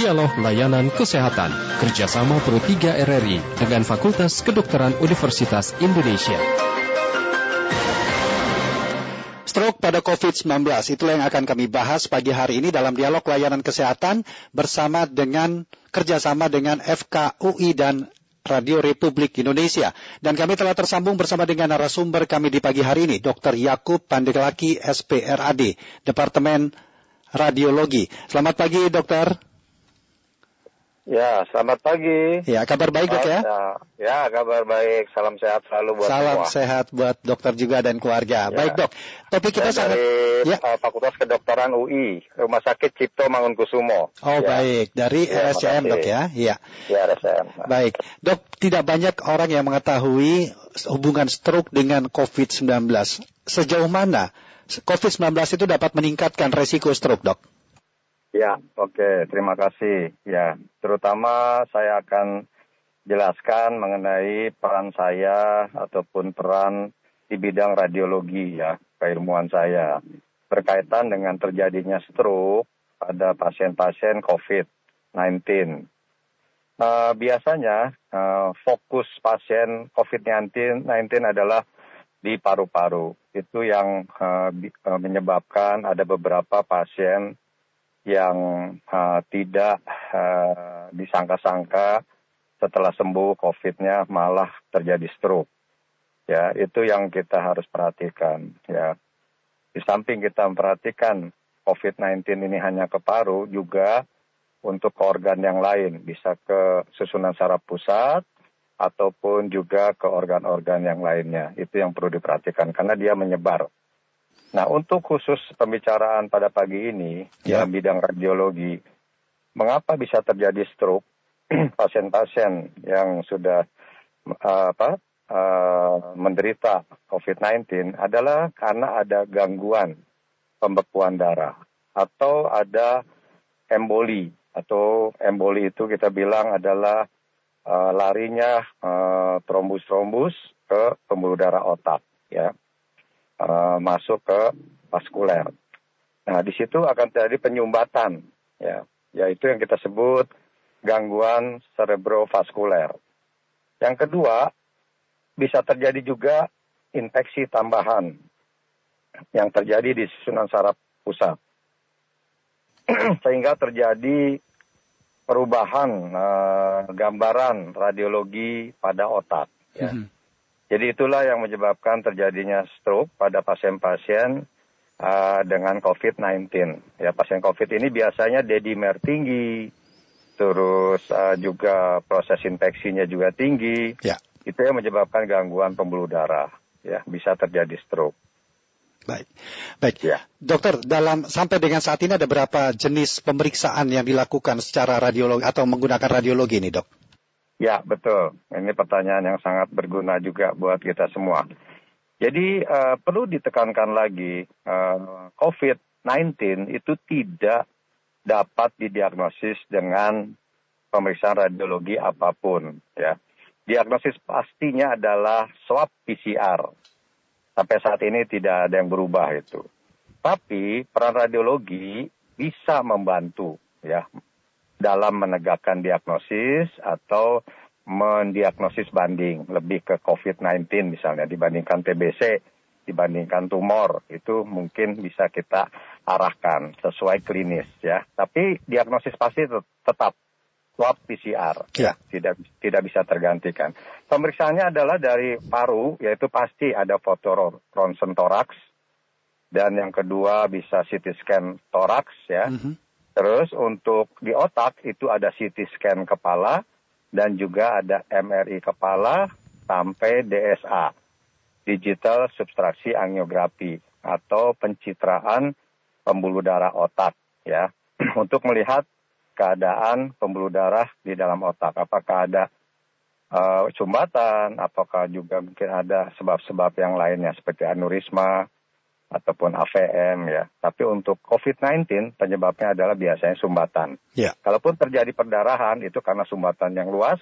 Dialog Layanan Kesehatan kerjasama Pro 3 RRI dengan Fakultas Kedokteran Universitas Indonesia. Stroke pada COVID-19, itulah yang akan kami bahas pagi hari ini dalam dialog layanan kesehatan bersama dengan kerjasama dengan FKUI dan Radio Republik Indonesia. Dan kami telah tersambung bersama dengan narasumber kami di pagi hari ini, Dr. Yakub Pandeglaki, SPRAD, Departemen Radiologi. Selamat pagi, dokter. Ya, selamat pagi. Ya, kabar baik dok ya? Ya, ya kabar baik. Salam sehat selalu buat Salam semua. sehat buat dokter juga dan keluarga. Ya. Baik dok, topik kita Saya sangat... dari Ya. Fakultas Kedokteran UI, Rumah Sakit Cipto Mangunkusumo. Oh Ya. baik, dari Ya, RSCM makasih. dok ya? Iya. Ya, RSM. Baik, dok tidak banyak orang yang mengetahui hubungan stroke dengan COVID-19. Sejauh mana COVID-19 itu dapat meningkatkan resiko stroke dok? Ya, oke. Terima kasih. Ya, terutama saya akan jelaskan mengenai peran saya ataupun peran di bidang radiologi ya, keilmuan saya berkaitan dengan terjadinya stroke pada pasien-pasien COVID-19. Eh, biasanya eh, fokus pasien COVID-19 adalah di paru-paru. Itu yang eh, menyebabkan ada beberapa pasien yang eh, tidak eh, disangka-sangka setelah sembuh COVID-nya malah terjadi stroke. Ya, itu yang kita harus perhatikan. Ya, di samping kita memperhatikan COVID-19 ini hanya ke paru, juga untuk ke organ yang lain, bisa ke susunan saraf pusat ataupun juga ke organ-organ yang lainnya. Itu yang perlu diperhatikan karena dia menyebar. Nah, untuk khusus pembicaraan pada pagi ini Ya. dalam bidang radiologi, mengapa bisa terjadi stroke pasien-pasien yang sudah uh, apa uh, menderita COVID-19 adalah karena ada gangguan pembekuan darah atau ada emboli atau emboli itu kita bilang adalah uh, larinya uh, trombus-trombus ke pembuluh darah otak ya uh, masuk ke vaskuler. Nah, di situ akan terjadi penyumbatan, ya, yaitu yang kita sebut gangguan cerebrovaskuler. Yang kedua, bisa terjadi juga infeksi tambahan yang terjadi di susunan saraf pusat. Sehingga terjadi perubahan eh, gambaran radiologi pada otak. Ya. Mhm. Jadi itulah yang menyebabkan terjadinya stroke pada pasien-pasien uh, dengan COVID-19. Ya, pasien COVID ini biasanya dedimer tinggi, terus uh, juga proses infeksinya juga tinggi. Ya. Itu yang menyebabkan gangguan pembuluh darah. Ya, bisa terjadi stroke. Baik, baik. Ya. Dokter, dalam sampai dengan saat ini ada berapa jenis pemeriksaan yang dilakukan secara radiologi atau menggunakan radiologi ini, dok? Ya, betul. Ini pertanyaan yang sangat berguna juga buat kita semua. Jadi eh, perlu ditekankan lagi, eh, COVID-19 itu tidak dapat didiagnosis dengan pemeriksaan radiologi apa pun. Ya, diagnosis pastinya adalah swab PCR. Sampai saat ini tidak ada yang berubah itu. Tapi peran radiologi bisa membantu, ya, dalam menegakkan diagnosis atau mendiagnosis banding lebih ke COVID-19 misalnya dibandingkan TBC, dibandingkan tumor itu mungkin bisa kita arahkan sesuai klinis ya. Tapi diagnosis pasti tet- tetap swab PCR Ya. tidak tidak bisa tergantikan. Pemeriksaannya adalah dari paru yaitu pasti ada foto ro- ronsen toraks dan yang kedua bisa CT scan toraks ya. Mhm. Terus untuk di otak itu ada CT scan kepala dan juga ada MRI kepala sampai DSA, digital substraksi angiografi atau pencitraan pembuluh darah otak ya. Untuk melihat keadaan pembuluh darah di dalam otak apakah ada eh, sumbatan apakah juga mungkin ada sebab-sebab yang lainnya seperti aneurisma ataupun AVM ya. Tapi untuk COVID-19 penyebabnya adalah biasanya sumbatan. Ya. Kalaupun terjadi perdarahan itu karena sumbatan yang luas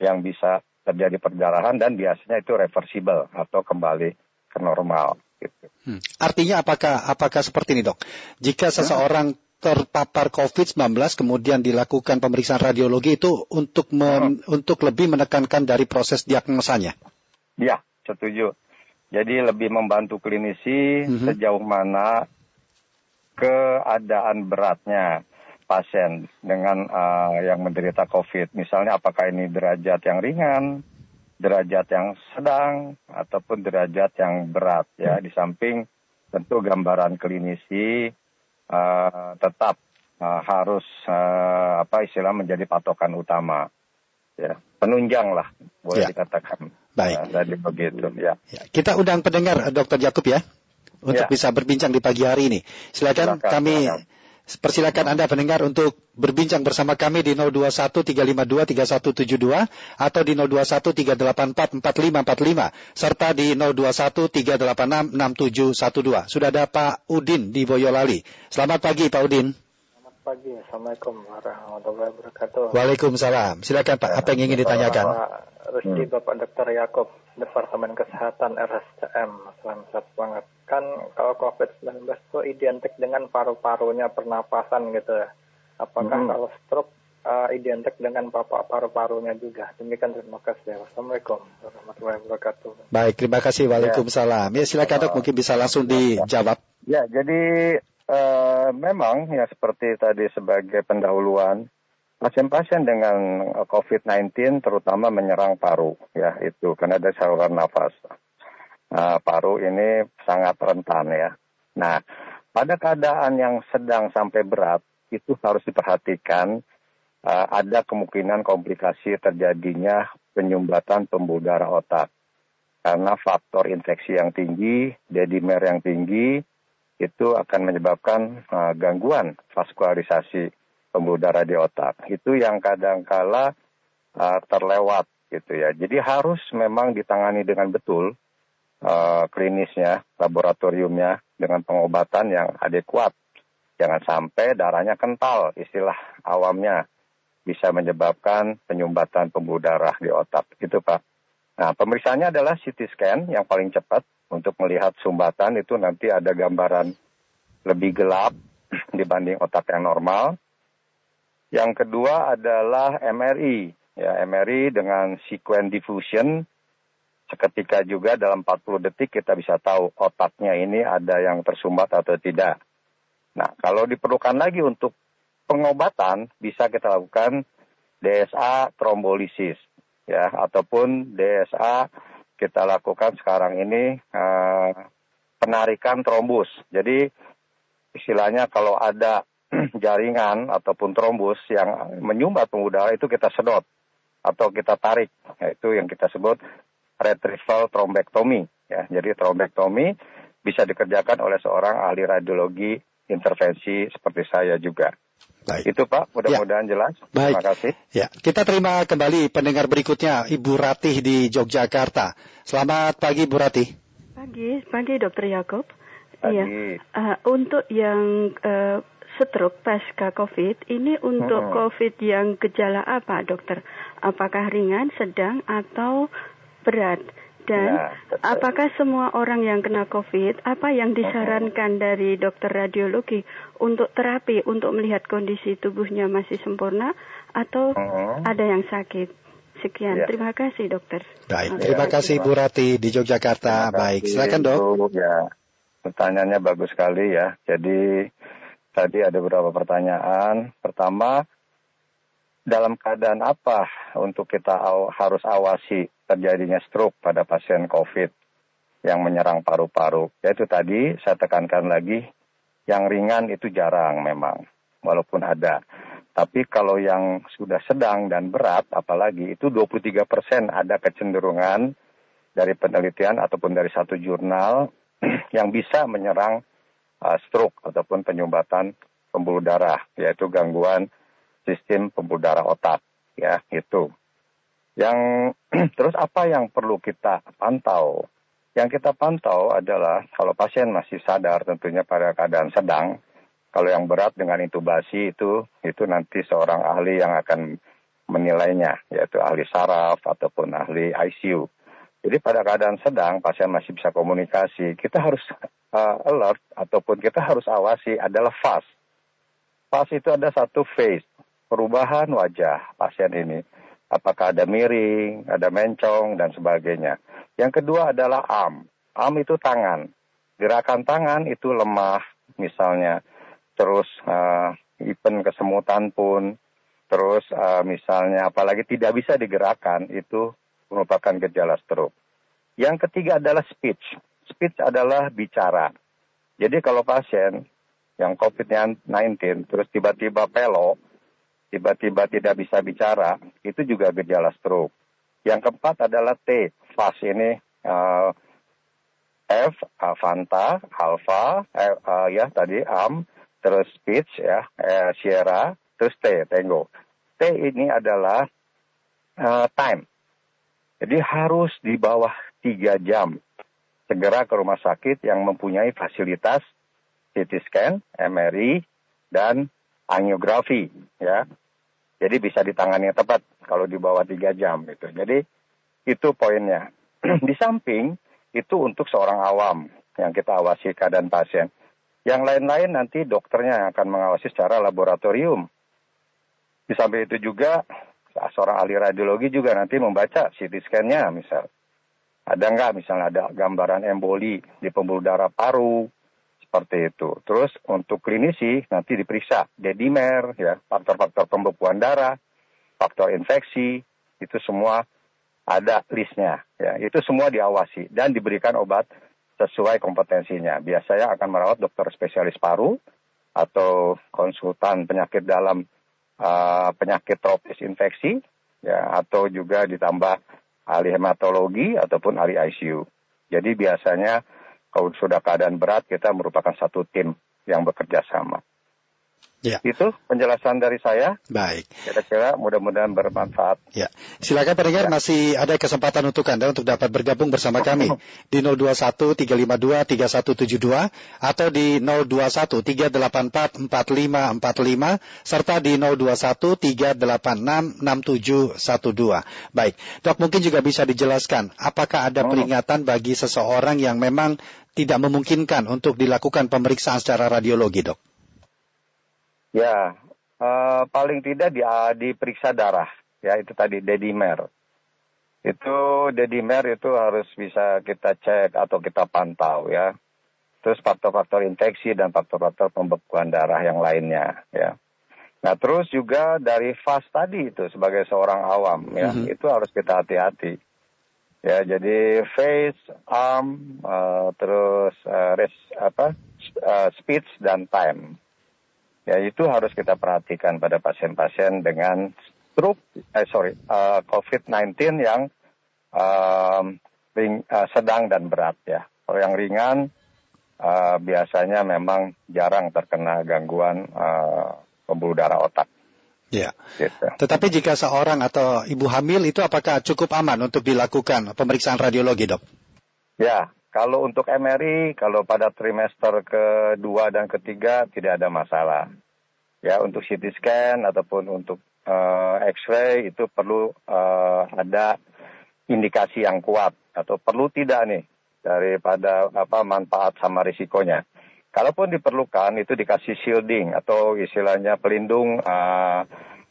yang bisa terjadi perdarahan dan biasanya itu reversible atau kembali ke normal gitu. Hmm. Artinya apakah apakah seperti ini dok? Jika seseorang terpapar COVID-19 kemudian dilakukan pemeriksaan radiologi itu untuk men, hmm. untuk lebih menekankan dari proses diagnosanya. Ya, setuju. Jadi lebih membantu klinisi hmm. sejauh mana keadaan beratnya pasien dengan uh, yang menderita COVID. Misalnya apakah ini derajat yang ringan, derajat yang sedang, ataupun derajat yang berat ya. Di samping tentu gambaran klinisi uh, tetap uh, harus uh, apa istilah menjadi patokan utama ya penunjang lah boleh ya. dikatakan baik uh, jadi begitu ya. ya kita undang pendengar Dokter Jakub ya untuk ya. bisa berbincang di pagi hari ini silakan, silakan kami silakan. Persilakan Anda pendengar untuk berbincang bersama kami di 0213523172 atau di 0213844545 serta di 0213866712. Sudah ada Pak Udin di Boyolali. Selamat pagi Pak Udin. Pagi. Assalamualaikum warahmatullahi wabarakatuh. Waalaikumsalam. Silakan Pak, apa yang ingin ditanyakan? Bapak Rusdi, Bapak Dr. Yakob, Departemen Kesehatan RSCM. Selamat banget kan kalau COVID-19 itu identik dengan paru-parunya pernapasan gitu ya. Apakah hmm. kalau stroke uh, identik dengan paru-parunya juga? Demikian terima kasih. Wassalamualaikum warahmatullahi wabarakatuh. Baik, terima kasih. Waalaikumsalam. Ya, silakan dok, mungkin bisa langsung dijawab. Ya, jadi uh, memang ya seperti tadi sebagai pendahuluan, pasien-pasien dengan COVID-19 terutama menyerang paru, ya itu. Karena ada saluran nafas. Uh, paru ini sangat rentan ya. Nah, pada keadaan yang sedang sampai berat itu harus diperhatikan uh, ada kemungkinan komplikasi terjadinya penyumbatan pembuluh darah otak. Karena faktor infeksi yang tinggi, dedimer yang tinggi itu akan menyebabkan uh, gangguan vaskularisasi pembuluh darah di otak. Itu yang kadangkala uh, terlewat gitu ya. Jadi harus memang ditangani dengan betul uh, klinisnya, laboratoriumnya dengan pengobatan yang adekuat. Jangan sampai darahnya kental, istilah awamnya bisa menyebabkan penyumbatan pembuluh darah di otak. Gitu Pak. Nah, pemeriksaannya adalah CT scan yang paling cepat untuk melihat sumbatan itu nanti ada gambaran lebih gelap dibanding otak yang normal. Yang kedua adalah MRI. Ya, MRI dengan sequence diffusion seketika juga dalam 40 detik kita bisa tahu otaknya ini ada yang tersumbat atau tidak. Nah, kalau diperlukan lagi untuk pengobatan bisa kita lakukan DSA trombolisis ya ataupun DSA kita lakukan sekarang ini uh, penarikan trombus. Jadi istilahnya kalau ada jaringan ataupun trombus yang menyumbat pembuluh itu kita sedot atau kita tarik. Itu yang kita sebut retrieval trombektomi. Ya, jadi trombektomi bisa dikerjakan oleh seorang ahli radiologi intervensi seperti saya juga. Baik. Itu Pak, mudah-mudahan ya. jelas. Baik. Terima kasih. Ya, kita terima kembali pendengar berikutnya Ibu Ratih di Yogyakarta. Selamat pagi Bu Ratih. Pagi, pagi Dokter Yakob. Iya. Uh, untuk yang uh, stroke pasca COVID, ini untuk hmm. COVID yang gejala apa, dokter? Apakah ringan, sedang, atau berat. Dan ya, apakah semua orang yang kena COVID, apa yang disarankan dari dokter radiologi untuk terapi untuk melihat kondisi tubuhnya masih sempurna atau uh ada yang sakit? Sekian, ya. terima kasih dokter. Baik, terima kasih Bu Rati di Yogyakarta. Baik, silakan dok. Ya, pertanyaannya bagus sekali ya. Jadi tadi ada beberapa pertanyaan. Pertama, dalam keadaan apa untuk kita harus awasi terjadinya stroke pada pasien COVID yang menyerang paru-paru. Yaitu tadi saya tekankan lagi, yang ringan itu jarang memang, walaupun ada. Tapi kalau yang sudah sedang dan berat, apalagi itu 23 persen ada kecenderungan dari penelitian ataupun dari satu jurnal yang bisa menyerang uh, stroke ataupun penyumbatan pembuluh darah, yaitu gangguan sistem pembuluh darah otak. Ya, itu. Yang terus apa yang perlu kita pantau? Yang kita pantau adalah kalau pasien masih sadar tentunya pada keadaan sedang, kalau yang berat dengan intubasi itu itu nanti seorang ahli yang akan menilainya yaitu ahli saraf ataupun ahli ICU. Jadi pada keadaan sedang pasien masih bisa komunikasi, kita harus uh, alert ataupun kita harus awasi adalah fast. Fase itu ada satu face, perubahan wajah pasien ini. Apakah ada miring, ada mencong, dan sebagainya. Yang kedua adalah arm. Arm itu tangan. Gerakan tangan itu lemah, misalnya. Terus uh, event kesemutan pun. Terus uh, misalnya apalagi tidak bisa digerakkan, itu merupakan gejala stroke. Yang ketiga adalah speech. Speech adalah bicara. Jadi kalau pasien yang COVID-19 terus tiba-tiba pelok, tiba-tiba tidak bisa bicara, itu juga gejala stroke. Yang keempat adalah T, fast ini uh, F, Fanta, Alpha, uh, uh, ya tadi Am, terus speech ya, uh, Sierra, terus T, Tango. T ini adalah uh, time. Jadi harus di bawah tiga jam segera ke rumah sakit yang mempunyai fasilitas CT scan, MRI, dan angiografi ya. Jadi bisa ditangani tepat kalau di bawah tiga jam gitu. Jadi itu poinnya. di samping itu untuk seorang awam yang kita awasi keadaan pasien. Yang lain-lain nanti dokternya yang akan mengawasi secara laboratorium. Di samping itu juga seorang ahli radiologi juga nanti membaca CT scan-nya misal. Ada nggak misalnya ada gambaran emboli di pembuluh darah paru, seperti itu. Terus untuk klinisi nanti diperiksa dedimer, ya faktor-faktor pembekuan darah, faktor infeksi, itu semua ada listnya. Ya, itu semua diawasi dan diberikan obat sesuai kompetensinya. Biasanya akan merawat dokter spesialis paru atau konsultan penyakit dalam uh, penyakit tropis infeksi, ya atau juga ditambah ahli hematologi ataupun ahli ICU. Jadi biasanya kalau sudah keadaan berat kita merupakan satu tim yang bekerja sama. Ya. Itu penjelasan dari saya. Baik. Kira-kira mudah-mudahan bermanfaat. Ya. Silakan pendengar ya. masih ada kesempatan untuk Anda untuk dapat bergabung bersama kami di 021 352 3172 atau di 021 384 4545 serta di 021 386 6712. Baik. Dok mungkin juga bisa dijelaskan apakah ada oh. peringatan bagi seseorang yang memang tidak memungkinkan untuk dilakukan pemeriksaan secara radiologi, Dok? Ya, uh, paling tidak di, uh, diperiksa darah, ya itu tadi dedimer. Itu dedimer itu harus bisa kita cek atau kita pantau ya. Terus faktor-faktor infeksi dan faktor-faktor pembekuan darah yang lainnya ya. Nah terus juga dari fast tadi itu sebagai seorang awam ya mm -hmm. itu harus kita hati-hati. Ya jadi face, arm, uh, terus uh, res, apa, uh, speech dan time ya itu harus kita perhatikan pada pasien-pasien dengan stroke, eh sorry, uh, COVID-19 yang uh, ring, uh, sedang dan berat ya. Kalau yang ringan uh, biasanya memang jarang terkena gangguan uh, pembuluh darah otak. Ya. Gitu. Tetapi jika seorang atau ibu hamil itu apakah cukup aman untuk dilakukan pemeriksaan radiologi, dok? Ya, kalau untuk MRI, kalau pada trimester kedua dan ketiga tidak ada masalah. Ya, untuk CT scan ataupun untuk uh, X-ray itu perlu uh, ada indikasi yang kuat atau perlu tidak nih daripada apa manfaat sama risikonya. Kalaupun diperlukan itu dikasih shielding atau istilahnya pelindung uh,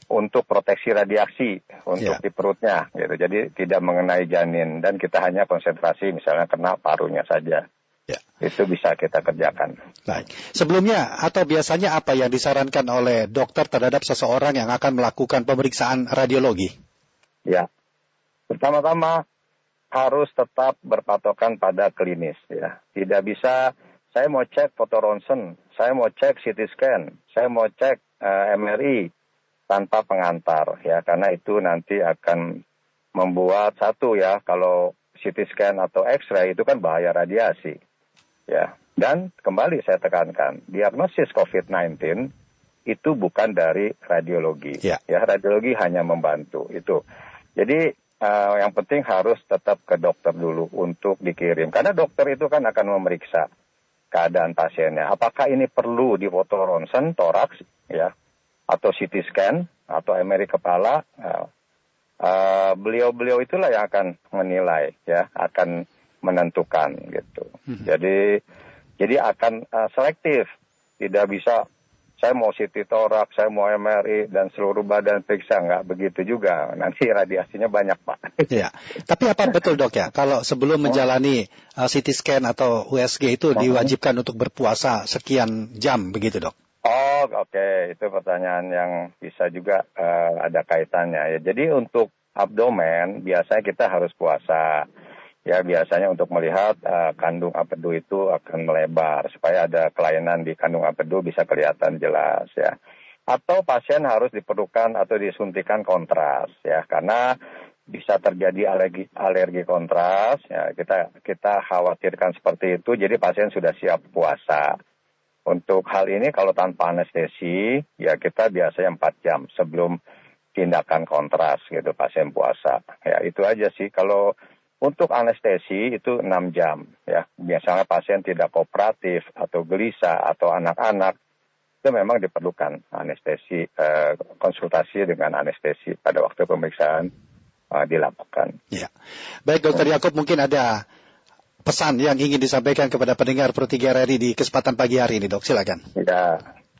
untuk proteksi radiasi untuk yeah. di perutnya gitu. Jadi tidak mengenai janin dan kita hanya konsentrasi misalnya kena parunya saja. Ya. Itu bisa kita kerjakan. Baik. Sebelumnya atau biasanya apa yang disarankan oleh dokter terhadap seseorang yang akan melakukan pemeriksaan radiologi? Ya. Pertama-tama harus tetap berpatokan pada klinis ya. Tidak bisa saya mau cek foto ronsen, saya mau cek CT scan, saya mau cek uh, eh, MRI, tanpa pengantar ya. Karena itu nanti akan membuat satu ya kalau CT scan atau X-ray itu kan bahaya radiasi ya. Dan kembali saya tekankan diagnosis COVID-19 itu bukan dari radiologi ya. ya. Radiologi hanya membantu itu. Jadi uh, yang penting harus tetap ke dokter dulu untuk dikirim. Karena dokter itu kan akan memeriksa keadaan pasiennya apakah ini perlu di foto ronsen toraks ya atau CT scan atau MRI kepala, beliau uh, beliau-beliau itulah yang akan menilai, ya, akan menentukan gitu. Hmm. Jadi jadi akan uh, selektif, tidak bisa saya mau CT torak, saya mau MRI dan seluruh badan periksa nggak begitu juga. Nanti radiasinya banyak pak. Iya. Tapi apa betul dok ya? Kalau sebelum menjalani uh, CT scan atau USG itu diwajibkan untuk berpuasa sekian jam begitu dok? Oh oke okay. itu pertanyaan yang bisa juga uh, ada kaitannya ya. Jadi untuk abdomen biasanya kita harus puasa ya biasanya untuk melihat uh, kandung apedu itu akan melebar supaya ada kelainan di kandung apedu bisa kelihatan jelas ya. Atau pasien harus diperlukan atau disuntikan kontras ya karena bisa terjadi alergi alergi kontras ya kita kita khawatirkan seperti itu jadi pasien sudah siap puasa. Untuk hal ini kalau tanpa anestesi ya kita biasanya 4 jam sebelum tindakan kontras gitu pasien puasa. Ya itu aja sih kalau untuk anestesi itu 6 jam ya. Biasanya pasien tidak kooperatif atau gelisah atau anak-anak itu memang diperlukan anestesi eh, konsultasi dengan anestesi pada waktu pemeriksaan eh, dilakukan. Ya. Baik Dokter Yakub mungkin ada pesan yang ingin disampaikan kepada pendengar Pro 3 RRI di kesempatan pagi hari ini Dok. Silakan. Ya.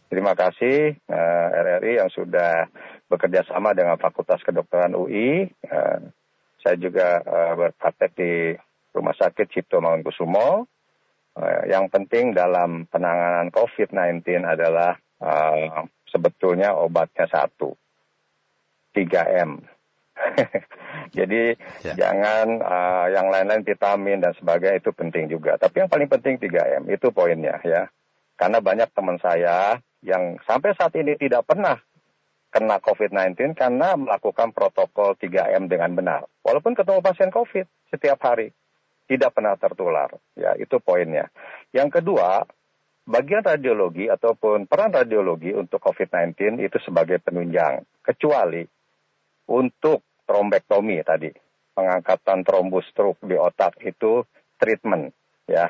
Terima kasih eh, RRI yang sudah bekerja sama dengan Fakultas Kedokteran UI. Eh, saya juga uh, berpraktek di Rumah Sakit Cipto Mangunkusumo. Uh, yang penting dalam penanganan COVID-19 adalah uh, sebetulnya obatnya satu, 3M. Jadi ya. jangan uh, yang lain-lain vitamin dan sebagainya itu penting juga. Tapi yang paling penting 3M itu poinnya ya. Karena banyak teman saya yang sampai saat ini tidak pernah kena COVID-19 karena melakukan protokol 3M dengan benar. Walaupun ketemu pasien COVID setiap hari, tidak pernah tertular. Ya, itu poinnya. Yang kedua, bagian radiologi ataupun peran radiologi untuk COVID-19 itu sebagai penunjang. Kecuali untuk trombektomi tadi, pengangkatan trombus stroke di otak itu treatment. ya.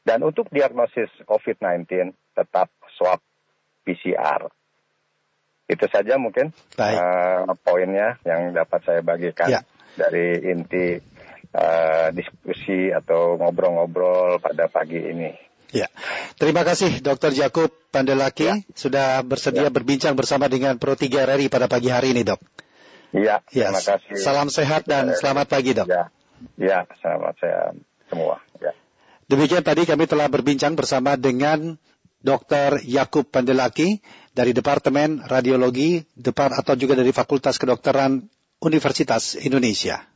Dan untuk diagnosis COVID-19 tetap swab PCR itu saja mungkin uh, poinnya yang dapat saya bagikan ya. dari inti uh, diskusi atau ngobrol-ngobrol pada pagi ini. Ya, terima kasih Dr. Jakub Pandelaki ya. sudah bersedia ya. berbincang bersama dengan Pro 3 RRI pada pagi hari ini, Dok. Iya, terima kasih. Salam sehat dan selamat pagi, Dok. Ya, ya selamat sehat semua. Ya. Demikian tadi kami telah berbincang bersama dengan Dr. Yakub Pandelaki dari Departemen Radiologi Depart atau juga dari Fakultas Kedokteran Universitas Indonesia.